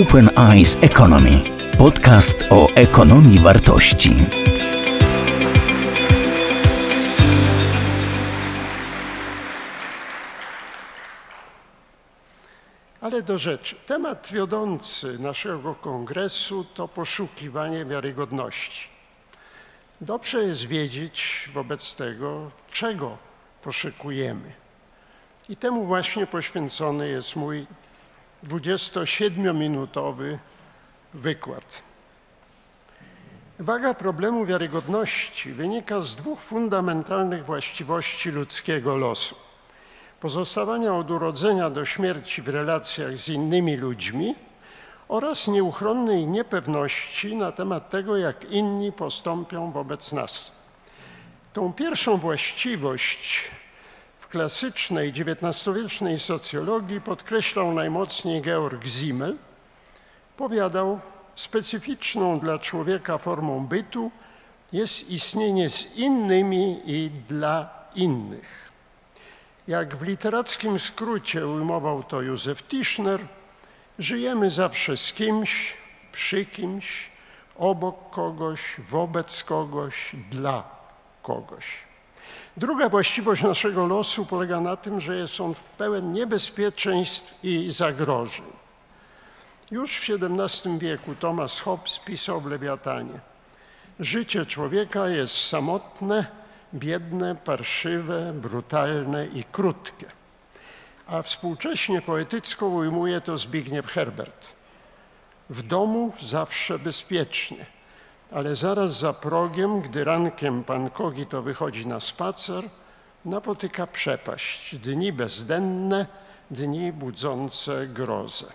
Open Eyes Economy. Podcast o ekonomii wartości. Ale do rzeczy. Temat wiodący naszego kongresu to poszukiwanie wiarygodności. Dobrze jest wiedzieć wobec tego, czego poszukujemy. I temu właśnie poświęcony jest mój 27-minutowy wykład. Waga problemu wiarygodności wynika z dwóch fundamentalnych właściwości ludzkiego losu: pozostawania od urodzenia do śmierci w relacjach z innymi ludźmi oraz nieuchronnej niepewności na temat tego, jak inni postąpią wobec nas. Tą pierwszą właściwość klasycznej XIX-wiecznej socjologii podkreślał najmocniej Georg Simmel. Powiadał, specyficzną dla człowieka formą bytu jest istnienie z innymi i dla innych. Jak w literackim skrócie ujmował to Józef Tischner, żyjemy zawsze z kimś, przy kimś, obok kogoś, wobec kogoś, dla kogoś. Druga właściwość naszego losu polega na tym, że jest on pełen niebezpieczeństw i zagrożeń. Już w XVII wieku Thomas Hobbes pisał w Lewiatanie: Życie człowieka jest samotne, biedne, parszywe, brutalne i krótkie. A współcześnie poetycko ujmuje to Zbigniew Herbert. W domu zawsze bezpiecznie, ale zaraz za progiem, gdy rankiem pan Kogito wychodzi na spacer, napotyka przepaść, dni bezdenne, dni budzące grozę.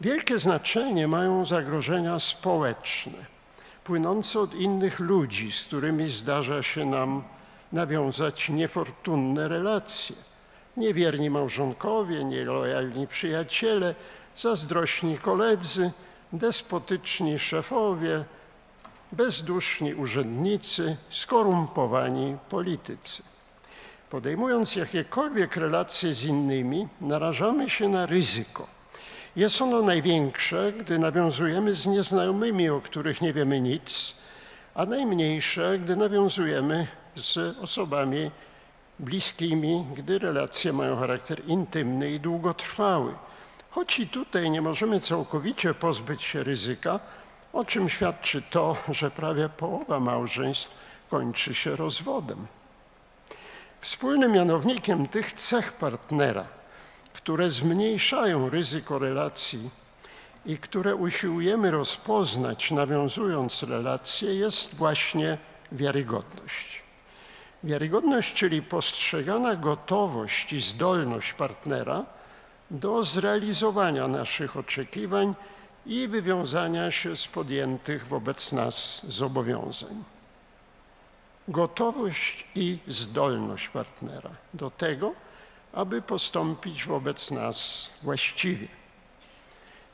Wielkie znaczenie mają zagrożenia społeczne, płynące od innych ludzi, z którymi zdarza się nam nawiązać niefortunne relacje. Niewierni małżonkowie, nielojalni przyjaciele, zazdrośni koledzy, despotyczni szefowie, bezduszni urzędnicy, skorumpowani politycy. Podejmując jakiekolwiek relacje z innymi, narażamy się na ryzyko. Jest ono największe, gdy nawiązujemy z nieznajomymi, o których nie wiemy nic, a najmniejsze, gdy nawiązujemy z osobami bliskimi, gdy relacje mają charakter intymny i długotrwały. Choć i tutaj nie możemy całkowicie pozbyć się ryzyka, o czym świadczy to, że prawie połowa małżeństw kończy się rozwodem. Wspólnym mianownikiem tych cech partnera, które zmniejszają ryzyko relacji i które usiłujemy rozpoznać, nawiązując relacje, jest właśnie wiarygodność. Wiarygodność, czyli postrzegana gotowość i zdolność partnera do zrealizowania naszych oczekiwań i wywiązania się z podjętych wobec nas zobowiązań. Gotowość i zdolność partnera do tego, aby postąpić wobec nas właściwie.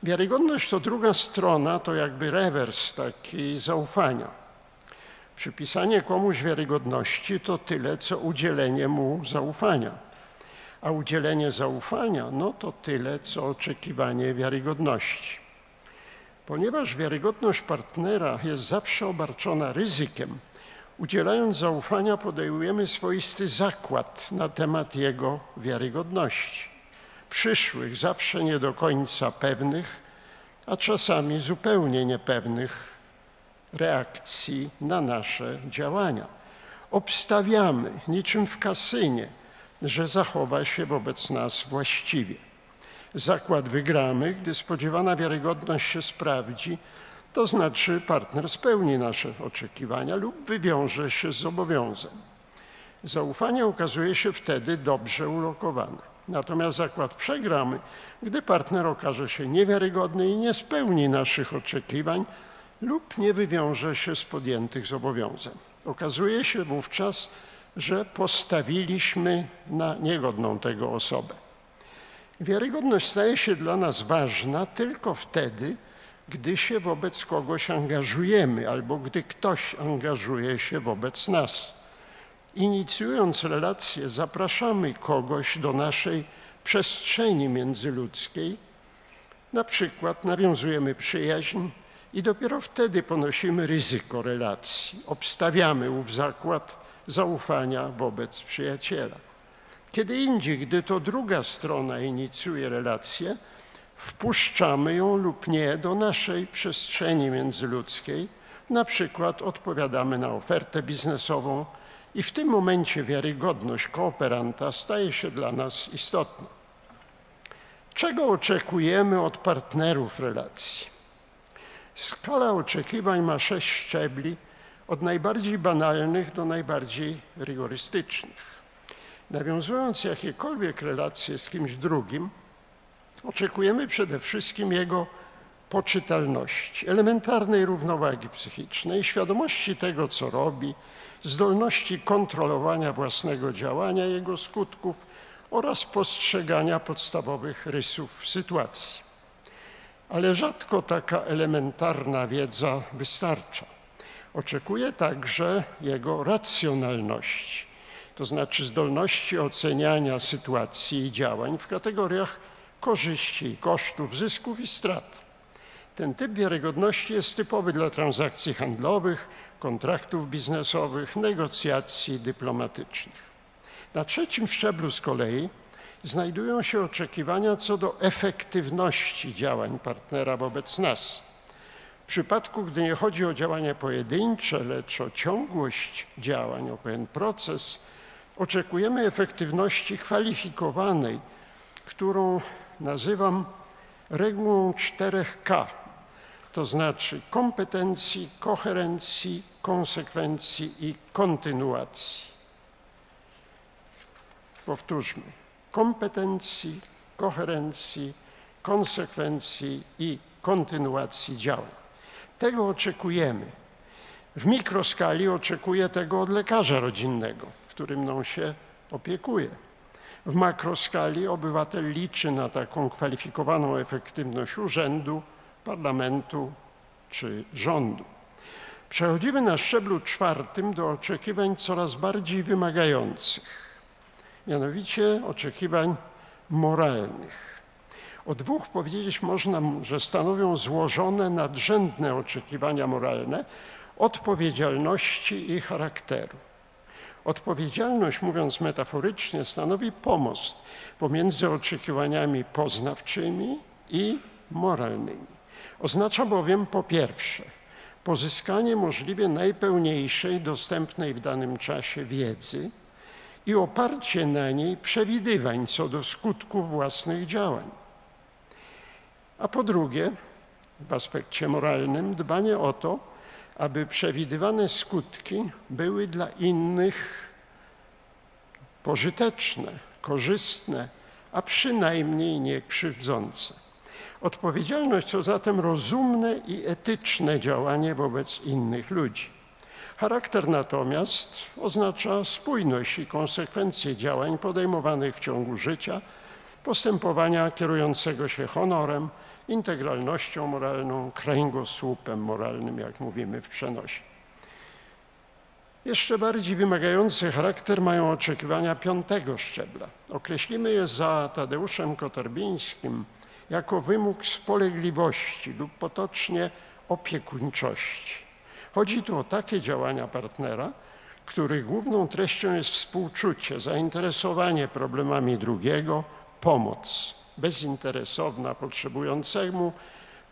Wiarygodność to druga strona, to jakby rewers taki zaufania. Przypisanie komuś wiarygodności to tyle, co udzielenie mu zaufania. A udzielenie zaufania, no to tyle, co oczekiwanie wiarygodności. Ponieważ wiarygodność partnera jest zawsze obarczona ryzykiem, udzielając zaufania, podejmujemy swoisty zakład na temat jego wiarygodności. Przyszłych, zawsze nie do końca pewnych, a czasami zupełnie niepewnych reakcji na nasze działania. Obstawiamy, niczym w kasynie, że zachowa się wobec nas właściwie. Zakład wygramy, gdy spodziewana wiarygodność się sprawdzi, to znaczy partner spełni nasze oczekiwania lub wywiąże się z zobowiązań. Zaufanie okazuje się wtedy dobrze ulokowane. Natomiast zakład przegramy, gdy partner okaże się niewiarygodny i nie spełni naszych oczekiwań lub nie wywiąże się z podjętych zobowiązań. Okazuje się wówczas, że postawiliśmy na niegodną tego osobę. Wiarygodność staje się dla nas ważna tylko wtedy, gdy się wobec kogoś angażujemy albo gdy ktoś angażuje się wobec nas. Inicjując relacje, zapraszamy kogoś do naszej przestrzeni międzyludzkiej, Na przykład nawiązujemy przyjaźń i dopiero wtedy ponosimy ryzyko relacji, obstawiamy ów zakład zaufania wobec przyjaciela. Kiedy indziej, gdy to druga strona inicjuje relację, wpuszczamy ją lub nie do naszej przestrzeni międzyludzkiej, na przykład odpowiadamy na ofertę biznesową i w tym momencie wiarygodność kooperanta staje się dla nas istotna. Czego oczekujemy od partnerów relacji? Skala oczekiwań ma sześć szczebli, od najbardziej banalnych do najbardziej rygorystycznych. Nawiązując jakiekolwiek relacje z kimś drugim, oczekujemy przede wszystkim jego poczytalności, elementarnej równowagi psychicznej, świadomości tego, co robi, zdolności kontrolowania własnego działania, jego skutków oraz postrzegania podstawowych rysów sytuacji. Ale rzadko taka elementarna wiedza wystarcza. Oczekuje także jego racjonalności, to znaczy zdolności oceniania sytuacji i działań w kategoriach korzyści kosztów, zysków i strat. Ten typ wiarygodności jest typowy dla transakcji handlowych, kontraktów biznesowych, negocjacji dyplomatycznych. Na trzecim szczeblu z kolei znajdują się oczekiwania co do efektywności działań partnera wobec nas. W przypadku, gdy nie chodzi o działania pojedyncze, lecz o ciągłość działań, o pewien proces, oczekujemy efektywności kwalifikowanej, którą nazywam regułą 4K, to znaczy kompetencji, koherencji, konsekwencji i kontynuacji. Powtórzmy: kompetencji, koherencji, konsekwencji i kontynuacji działań. Tego oczekujemy. W mikroskali oczekuję tego od lekarza rodzinnego, który mną się opiekuje. W makroskali obywatel liczy na taką kwalifikowaną efektywność urzędu, parlamentu czy rządu. Przechodzimy na szczeblu czwartym do oczekiwań coraz bardziej wymagających, mianowicie oczekiwań moralnych. O dwóch powiedzieć można, że stanowią złożone, nadrzędne oczekiwania moralne odpowiedzialności i charakteru. Odpowiedzialność, mówiąc metaforycznie, stanowi pomost pomiędzy oczekiwaniami poznawczymi i moralnymi. Oznacza bowiem po pierwsze pozyskanie możliwie najpełniejszej dostępnej w danym czasie wiedzy i oparcie na niej przewidywań co do skutków własnych działań. A po drugie, w aspekcie moralnym, dbanie o to, aby przewidywane skutki były dla innych pożyteczne, korzystne, a przynajmniej nie krzywdzące. Odpowiedzialność to zatem rozumne i etyczne działanie wobec innych ludzi. Charakter natomiast oznacza spójność i konsekwencje działań podejmowanych w ciągu życia, postępowania kierującego się honorem, integralnością moralną, kręgosłupem moralnym, jak mówimy w przenosi. Jeszcze bardziej wymagający charakter mają oczekiwania piątego szczebla. Określimy je za Tadeuszem Koterbińskim jako wymóg spolegliwości lub potocznie opiekuńczości. Chodzi tu o takie działania partnera, których główną treścią jest współczucie, zainteresowanie problemami drugiego, pomoc bezinteresowna potrzebującemu,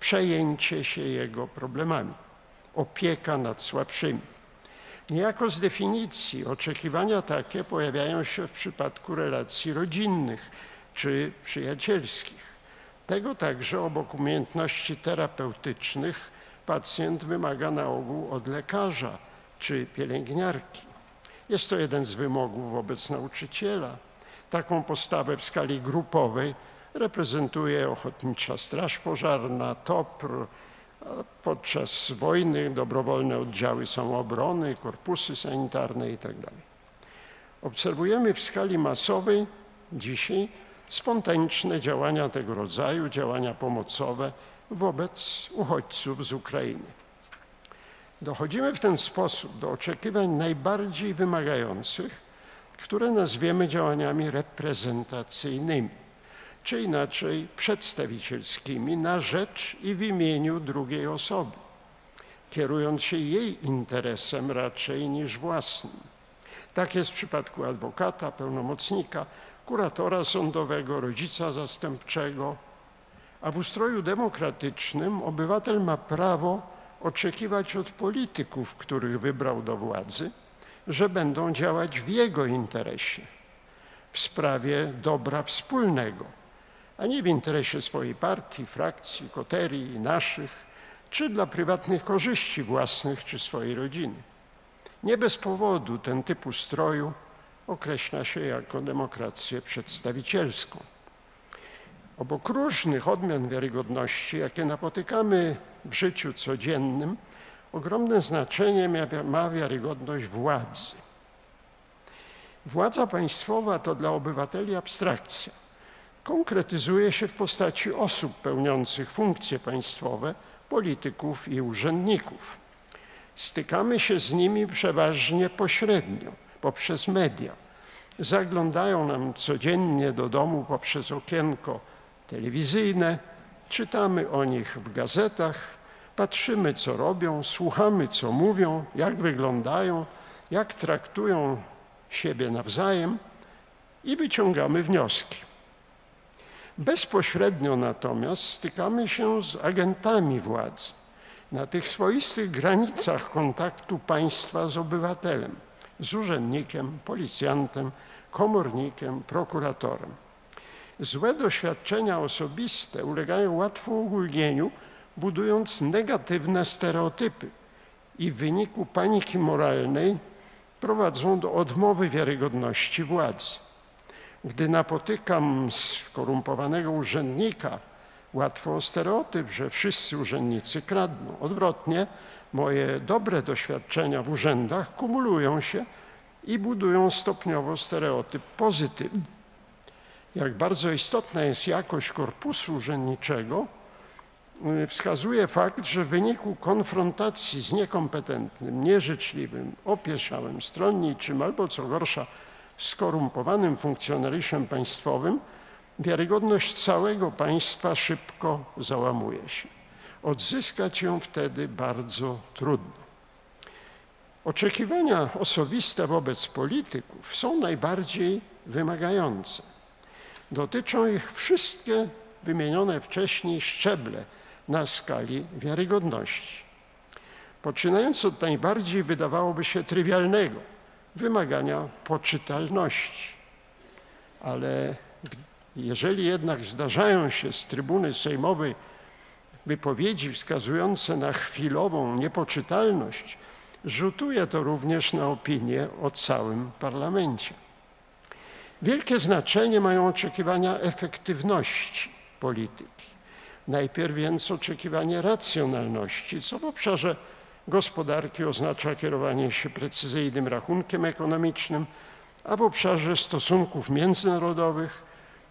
przejęcie się jego problemami, opieka nad słabszymi. Niejako z definicji oczekiwania takie pojawiają się w przypadku relacji rodzinnych czy przyjacielskich. Tego także obok umiejętności terapeutycznych pacjent wymaga na ogół od lekarza czy pielęgniarki. Jest to jeden z wymogów wobec nauczyciela. Taką postawę w skali grupowej reprezentuje Ochotnicza Straż Pożarna, TOPR, podczas wojny dobrowolne oddziały samoobrony, korpusy sanitarne itd. Obserwujemy w skali masowej dzisiaj spontaniczne działania tego rodzaju, działania pomocowe wobec uchodźców z Ukrainy. Dochodzimy w ten sposób do oczekiwań najbardziej wymagających, które nazwiemy działaniami reprezentacyjnymi. Czy inaczej przedstawicielskimi na rzecz i w imieniu drugiej osoby, kierując się jej interesem raczej niż własnym. Tak jest w przypadku adwokata, pełnomocnika, kuratora sądowego, rodzica zastępczego, a w ustroju demokratycznym obywatel ma prawo oczekiwać od polityków, których wybrał do władzy, że będą działać w jego interesie, w sprawie dobra wspólnego, a nie w interesie swojej partii, frakcji, koterii, naszych, czy dla prywatnych korzyści własnych czy swojej rodziny. Nie bez powodu ten typ ustroju określa się jako demokrację przedstawicielską. Obok różnych odmian wiarygodności, jakie napotykamy w życiu codziennym, ogromne znaczenie ma wiarygodność władzy. Władza państwowa to dla obywateli abstrakcja. Konkretyzuje się w postaci osób pełniących funkcje państwowe, polityków i urzędników. Stykamy się z nimi przeważnie pośrednio, poprzez media. Zaglądają nam codziennie do domu poprzez okienko telewizyjne, czytamy o nich w gazetach, patrzymy co robią, słuchamy co mówią, jak wyglądają, jak traktują siebie nawzajem i wyciągamy wnioski. Bezpośrednio natomiast stykamy się z agentami władzy na tych swoistych granicach kontaktu państwa z obywatelem, z urzędnikiem, policjantem, komornikiem, prokuratorem. Złe doświadczenia osobiste ulegają łatwo ugólnieniu, budując negatywne stereotypy i w wyniku paniki moralnej prowadzą do odmowy wiarygodności władzy. Gdy napotykam skorumpowanego urzędnika, łatwo o stereotyp, że wszyscy urzędnicy kradną. Odwrotnie, moje dobre doświadczenia w urzędach kumulują się i budują stopniowo stereotyp pozytywny. Jak bardzo istotna jest jakość korpusu urzędniczego, y, wskazuje fakt, że w wyniku konfrontacji z niekompetentnym, nieżyczliwym, opieszałym, stronniczym albo co gorsza skorumpowanym funkcjonariuszem państwowym, wiarygodność całego państwa szybko załamuje się. Odzyskać ją wtedy bardzo trudno. Oczekiwania osobiste wobec polityków są najbardziej wymagające. Dotyczą ich wszystkie wymienione wcześniej szczeble na skali wiarygodności. Poczynając od najbardziej wydawałoby się trywialnego wymagania poczytalności. Ale jeżeli jednak zdarzają się z trybuny sejmowej wypowiedzi wskazujące na chwilową niepoczytalność, rzutuje to również na opinię o całym parlamencie. Wielkie znaczenie mają oczekiwania efektywności polityki. Najpierw więc oczekiwanie racjonalności, co w obszarze gospodarki oznacza kierowanie się precyzyjnym rachunkiem ekonomicznym, a w obszarze stosunków międzynarodowych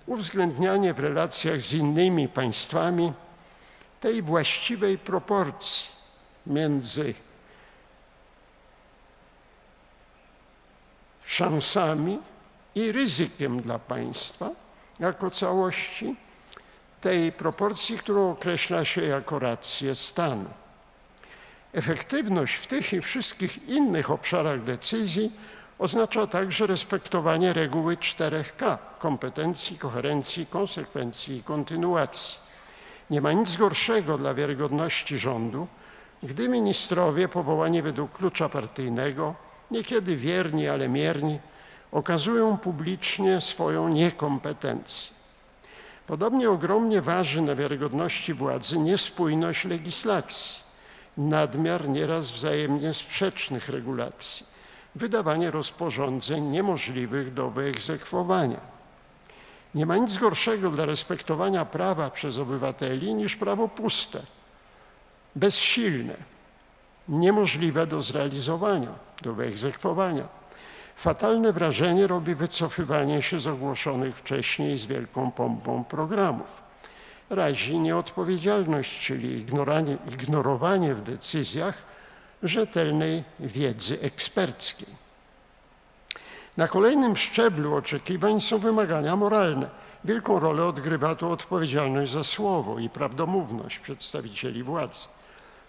uwzględnianie w relacjach z innymi państwami tej właściwej proporcji między szansami i ryzykiem dla państwa jako całości, tej proporcji, którą określa się jako rację stanu. Efektywność w tych i wszystkich innych obszarach decyzji oznacza także respektowanie reguły 4K kompetencji, koherencji, konsekwencji i kontynuacji. Nie ma nic gorszego dla wiarygodności rządu, gdy ministrowie powołani według klucza partyjnego, niekiedy wierni, ale mierni, okazują publicznie swoją niekompetencję. Podobnie ogromnie waży na wiarygodności władzy niespójność legislacji, nadmiar nieraz wzajemnie sprzecznych regulacji, wydawanie rozporządzeń niemożliwych do wyegzekwowania. Nie ma nic gorszego dla respektowania prawa przez obywateli niż prawo puste, bezsilne, niemożliwe do zrealizowania, do wyegzekwowania. Fatalne wrażenie robi wycofywanie się z ogłoszonych wcześniej z wielką pompą programów. Razi nieodpowiedzialność, czyli ignorowanie w decyzjach rzetelnej wiedzy eksperckiej. Na kolejnym szczeblu oczekiwań są wymagania moralne. Wielką rolę odgrywa tu odpowiedzialność za słowo i prawdomówność przedstawicieli władzy.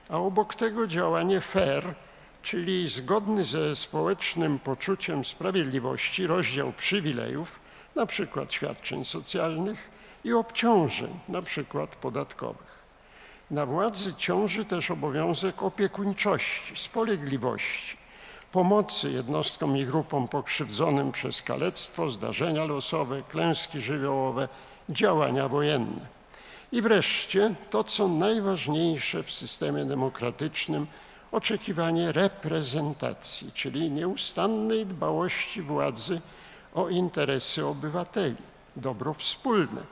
A obok tego działanie fair, czyli zgodny ze społecznym poczuciem sprawiedliwości rozdział przywilejów, na przykład świadczeń socjalnych i obciążeń, na przykład podatkowych. Na władzy ciąży też obowiązek opiekuńczości, spolegliwości, pomocy jednostkom i grupom pokrzywdzonym przez kalectwo, zdarzenia losowe, klęski żywiołowe, działania wojenne. I wreszcie to, co najważniejsze w systemie demokratycznym, oczekiwanie reprezentacji, czyli nieustannej dbałości władzy o interesy obywateli, dobro wspólne,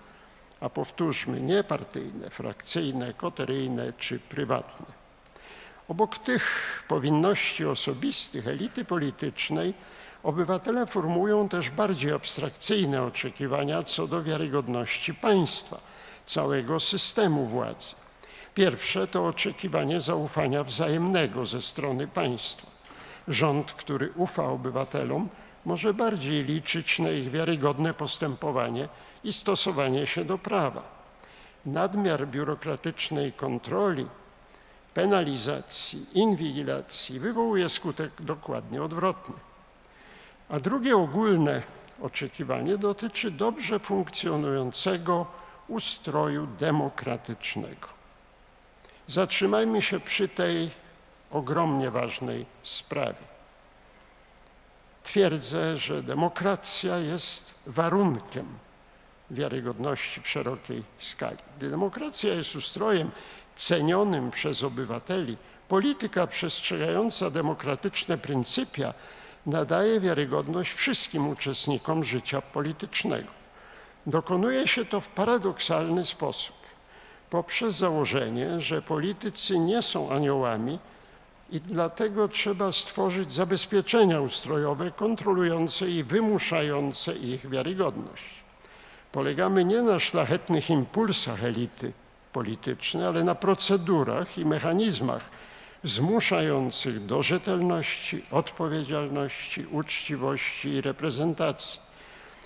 a powtórzmy, nie partyjne, frakcyjne, koteryjne czy prywatne. Obok tych powinności osobistych elity politycznej, obywatele formują też bardziej abstrakcyjne oczekiwania co do wiarygodności państwa, całego systemu władzy. Pierwsze to oczekiwanie zaufania wzajemnego ze strony państwa. Rząd, który ufa obywatelom, może bardziej liczyć na ich wiarygodne postępowanie i stosowanie się do prawa. Nadmiar biurokratycznej kontroli penalizacji, inwigilacji wywołuje skutek dokładnie odwrotny. A drugie ogólne oczekiwanie dotyczy dobrze funkcjonującego ustroju demokratycznego. Zatrzymajmy się przy tej ogromnie ważnej sprawie. Twierdzę, że demokracja jest warunkiem wiarygodności w szerokiej skali. Gdy demokracja jest ustrojem cenionym przez obywateli, polityka przestrzegająca demokratyczne pryncypia nadaje wiarygodność wszystkim uczestnikom życia politycznego. Dokonuje się to w paradoksalny sposób, poprzez założenie, że politycy nie są aniołami i dlatego trzeba stworzyć zabezpieczenia ustrojowe kontrolujące i wymuszające ich wiarygodność. Polegamy nie na szlachetnych impulsach elity, polityczny, ale na procedurach i mechanizmach zmuszających do rzetelności, odpowiedzialności, uczciwości i reprezentacji.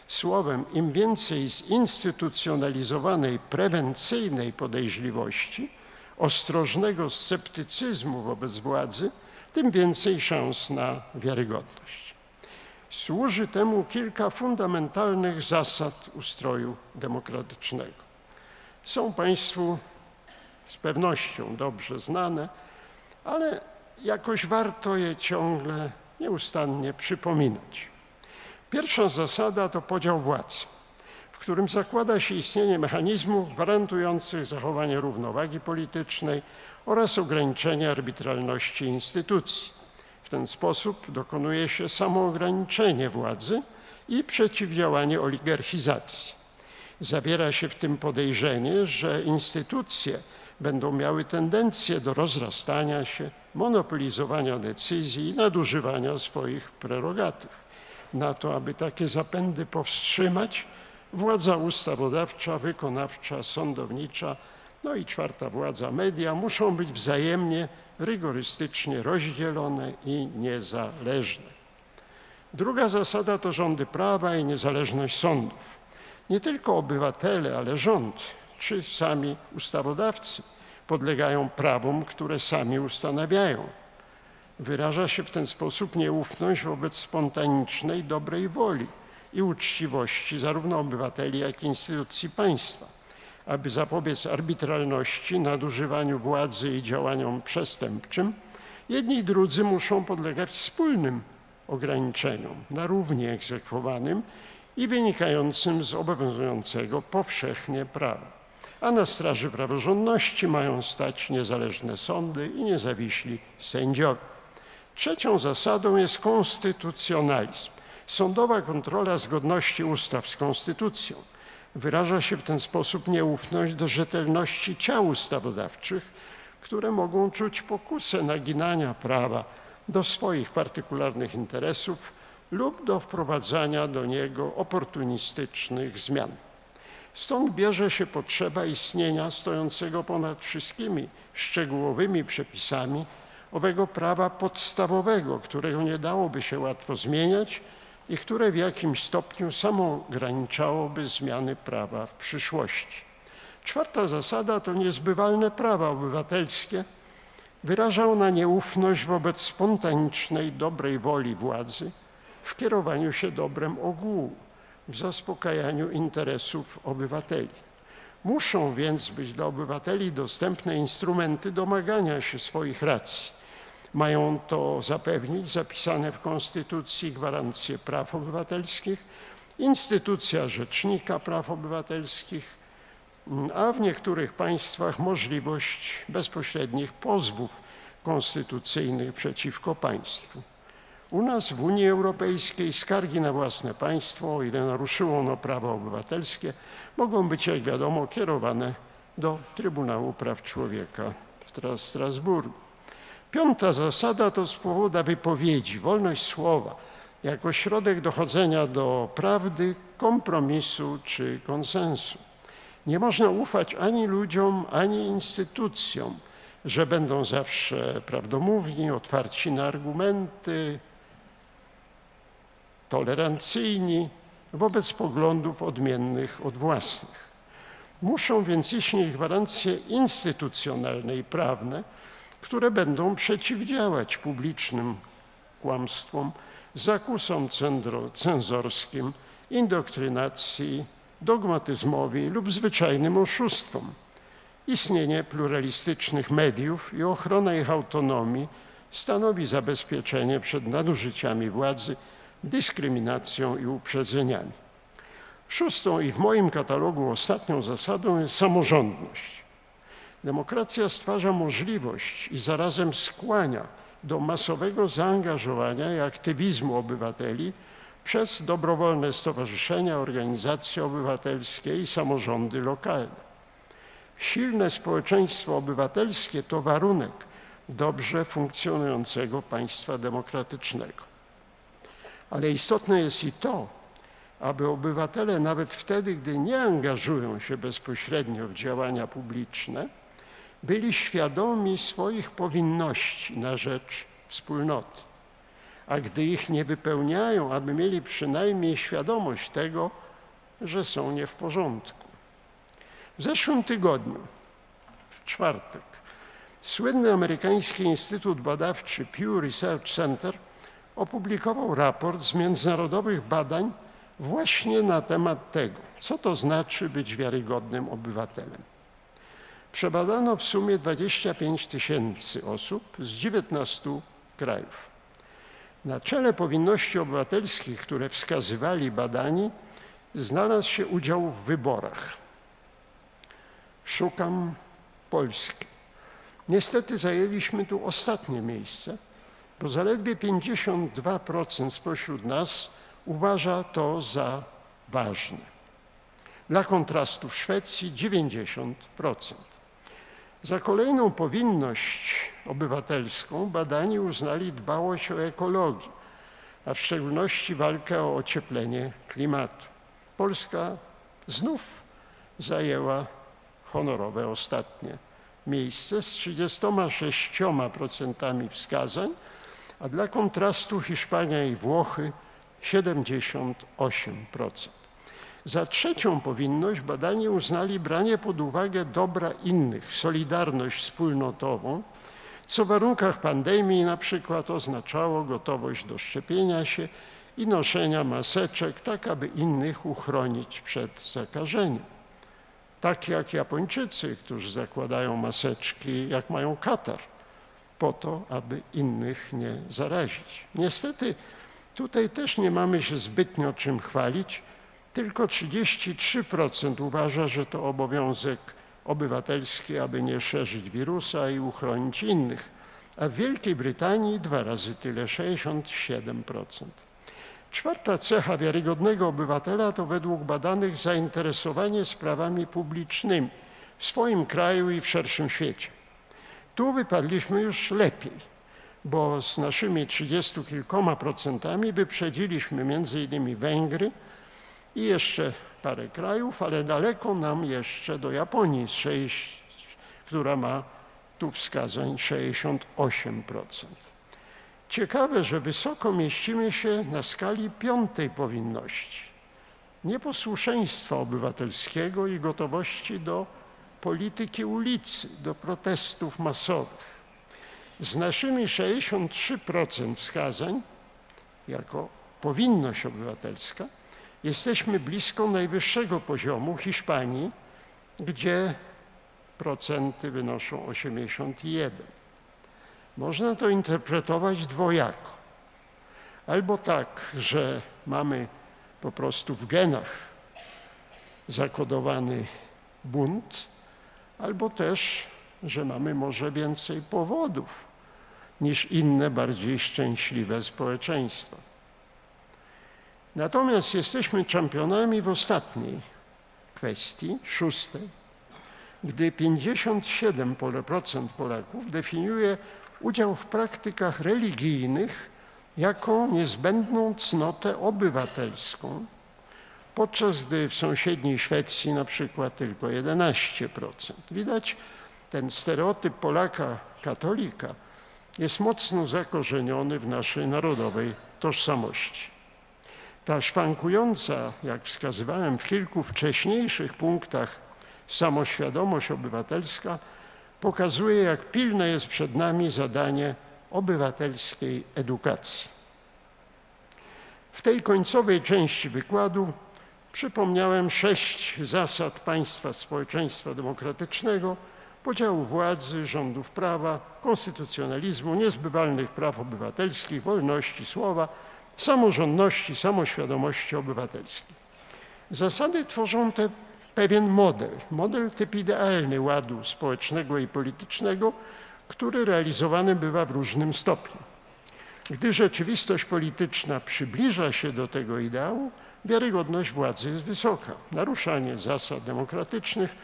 Słowem, im więcej zinstytucjonalizowanej, prewencyjnej podejrzliwości, ostrożnego sceptycyzmu wobec władzy, tym więcej szans na wiarygodność. Służy temu kilka fundamentalnych zasad ustroju demokratycznego są Państwu z pewnością dobrze znane, ale jakoś warto je ciągle, nieustannie przypominać. Pierwsza zasada to podział władz, w którym zakłada się istnienie mechanizmów gwarantujących zachowanie równowagi politycznej oraz ograniczenie arbitralności instytucji. W ten sposób dokonuje się samoograniczenie władzy i przeciwdziałanie oligarchizacji. Zawiera się w tym podejrzenie, że instytucje będą miały tendencję do rozrastania się, monopolizowania decyzji i nadużywania swoich prerogatyw. Na to, aby takie zapędy powstrzymać, władza ustawodawcza, wykonawcza, sądownicza, no i czwarta władza media muszą być wzajemnie rygorystycznie rozdzielone i niezależne. Druga zasada to rządy prawa i niezależność sądów nie tylko obywatele, ale rząd czy sami ustawodawcy podlegają prawom, które sami ustanawiają. Wyraża się w ten sposób nieufność wobec spontanicznej dobrej woli i uczciwości zarówno obywateli, jak i instytucji państwa. Aby zapobiec arbitralności, nadużywaniu władzy i działaniom przestępczym, jedni i drudzy muszą podlegać wspólnym ograniczeniom, na równie egzekwowanym i wynikającym z obowiązującego powszechnie prawa. A na straży praworządności mają stać niezależne sądy i niezawiśli sędziowie. Trzecią zasadą jest konstytucjonalizm. Sądowa kontrola zgodności ustaw z konstytucją. Wyraża się w ten sposób nieufność do rzetelności ciał ustawodawczych, które mogą czuć pokusę naginania prawa do swoich partykularnych interesów lub do wprowadzania do niego oportunistycznych zmian. Stąd bierze się potrzeba istnienia stojącego ponad wszystkimi szczegółowymi przepisami owego prawa podstawowego, którego nie dałoby się łatwo zmieniać, i które w jakimś stopniu samograniczałoby zmiany prawa w przyszłości. Czwarta zasada to niezbywalne prawa obywatelskie. Wyrażał na nieufność wobec spontanicznej, dobrej woli władzy w kierowaniu się dobrem ogółu, w zaspokajaniu interesów obywateli. Muszą więc być dla obywateli dostępne instrumenty domagania się swoich racji. Mają to zapewnić zapisane w Konstytucji gwarancje praw obywatelskich, instytucja Rzecznika Praw Obywatelskich, a w niektórych państwach możliwość bezpośrednich pozwów konstytucyjnych przeciwko państwu. U nas w Unii Europejskiej skargi na własne państwo, o ile naruszyło ono prawa obywatelskie, mogą być, jak wiadomo, kierowane do Trybunału Praw Człowieka w Strasburgu. Piąta zasada to swoboda wypowiedzi, wolność słowa jako środek dochodzenia do prawdy, kompromisu czy konsensu. Nie można ufać ani ludziom, ani instytucjom, że będą zawsze prawdomówni, otwarci na argumenty, tolerancyjni wobec poglądów odmiennych od własnych. Muszą więc istnieć gwarancje instytucjonalne i prawne, które będą przeciwdziałać publicznym kłamstwom, zakusom cenzorskim, indokrynacji, dogmatyzmowi lub zwyczajnym oszustwom. Istnienie pluralistycznych mediów i ochrona ich autonomii stanowi zabezpieczenie przed nadużyciami władzy dyskryminacją i uprzedzeniami. Szóstą i w moim katalogu ostatnią zasadą jest samorządność. Demokracja stwarza możliwość i zarazem skłania do masowego zaangażowania i aktywizmu obywateli przez dobrowolne stowarzyszenia, organizacje obywatelskie i samorządy lokalne. Silne społeczeństwo obywatelskie to warunek dobrze funkcjonującego państwa demokratycznego. Ale istotne jest i to, aby obywatele nawet wtedy, gdy nie angażują się bezpośrednio w działania publiczne, byli świadomi swoich powinności na rzecz wspólnoty. A gdy ich nie wypełniają, aby mieli przynajmniej świadomość tego, że są nie w porządku. W zeszłym tygodniu, w czwartek, słynny amerykański Instytut Badawczy Pew Research Center opublikował raport z międzynarodowych badań właśnie na temat tego, co to znaczy być wiarygodnym obywatelem. Przebadano w sumie 25 tysięcy osób z 19 krajów. Na czele powinności obywatelskich, które wskazywali badani, znalazł się udział w wyborach. Szukam Polski. Niestety zajęliśmy tu ostatnie miejsce, bo zaledwie 52% spośród nas uważa to za ważne. Dla kontrastu w Szwecji 90%. Za kolejną powinność obywatelską badani uznali dbałość o ekologię, a w szczególności walkę o ocieplenie klimatu. Polska znów zajęła honorowe ostatnie miejsce z 36% wskazań, a dla kontrastu Hiszpania i Włochy 78%. Za trzecią powinność badani uznali branie pod uwagę dobra innych, solidarność wspólnotową, co w warunkach pandemii na przykład oznaczało gotowość do szczepienia się i noszenia maseczek, tak aby innych uchronić przed zakażeniem. Tak jak Japończycy, którzy zakładają maseczki, jak mają katar po to, aby innych nie zarazić. Niestety tutaj też nie mamy się zbytnio czym chwalić. Tylko 33% uważa, że to obowiązek obywatelski, aby nie szerzyć wirusa i uchronić innych, a w Wielkiej Brytanii dwa razy tyle 67%. Czwarta cecha wiarygodnego obywatela to według badanych zainteresowanie sprawami publicznymi w swoim kraju i w szerszym świecie. Tu wypadliśmy już lepiej, bo z naszymi 30 kilkoma procentami wyprzedziliśmy innymi Węgry i jeszcze parę krajów, ale daleko nam jeszcze do Japonii, 6, która ma tu wskazań 68%. Ciekawe, że wysoko mieścimy się na skali piątej powinności nieposłuszeństwa obywatelskiego i gotowości do polityki ulicy, do protestów masowych. Z naszymi 63% wskazań jako powinność obywatelska jesteśmy blisko najwyższego poziomu Hiszpanii, gdzie procenty wynoszą 81. Można to interpretować dwojako. Albo tak, że mamy po prostu w genach zakodowany bunt, albo też, że mamy może więcej powodów niż inne bardziej szczęśliwe społeczeństwa. Natomiast jesteśmy czempionami w ostatniej kwestii, szóstej, gdy 57% Polaków definiuje udział w praktykach religijnych jako niezbędną cnotę obywatelską, podczas gdy w sąsiedniej Szwecji na przykład tylko 11%. Widać, ten stereotyp Polaka katolika jest mocno zakorzeniony w naszej narodowej tożsamości. Ta szwankująca, jak wskazywałem w kilku wcześniejszych punktach, samoświadomość obywatelska pokazuje, jak pilne jest przed nami zadanie obywatelskiej edukacji. W tej końcowej części wykładu przypomniałem sześć zasad państwa społeczeństwa demokratycznego, podziału władzy, rządów prawa, konstytucjonalizmu, niezbywalnych praw obywatelskich, wolności słowa, samorządności, samoświadomości obywatelskiej. Zasady tworzą te pewien model, model typ idealny ładu społecznego i politycznego, który realizowany bywa w różnym stopniu. Gdy rzeczywistość polityczna przybliża się do tego ideału, wiarygodność władzy jest wysoka. Naruszanie zasad demokratycznych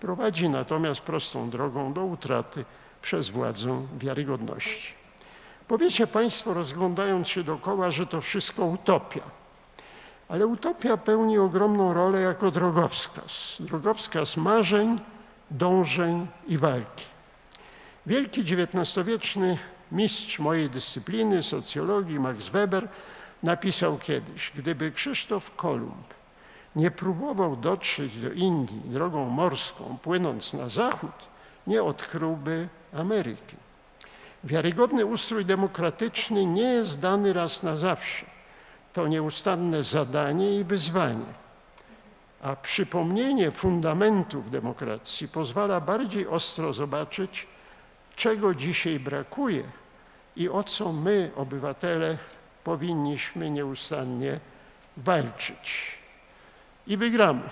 prowadzi natomiast prostą drogą do utraty przez władzę wiarygodności. Powiecie Państwo, rozglądając się dookoła, że to wszystko utopia. Ale utopia pełni ogromną rolę jako drogowskaz. Drogowskaz marzeń, dążeń i walki. Wielki XIX-wieczny mistrz mojej dyscypliny, socjologii, Max Weber, napisał kiedyś, gdyby Krzysztof Kolumb nie próbował dotrzeć do Indii drogą morską, płynąc na zachód, nie odkryłby Ameryki. Wiarygodny ustrój demokratyczny nie jest dany raz na zawsze. To nieustanne zadanie i wyzwanie. A przypomnienie fundamentów demokracji pozwala bardziej ostro zobaczyć, czego dzisiaj brakuje i o co my, obywatele, powinniśmy nieustannie walczyć. I wygramy.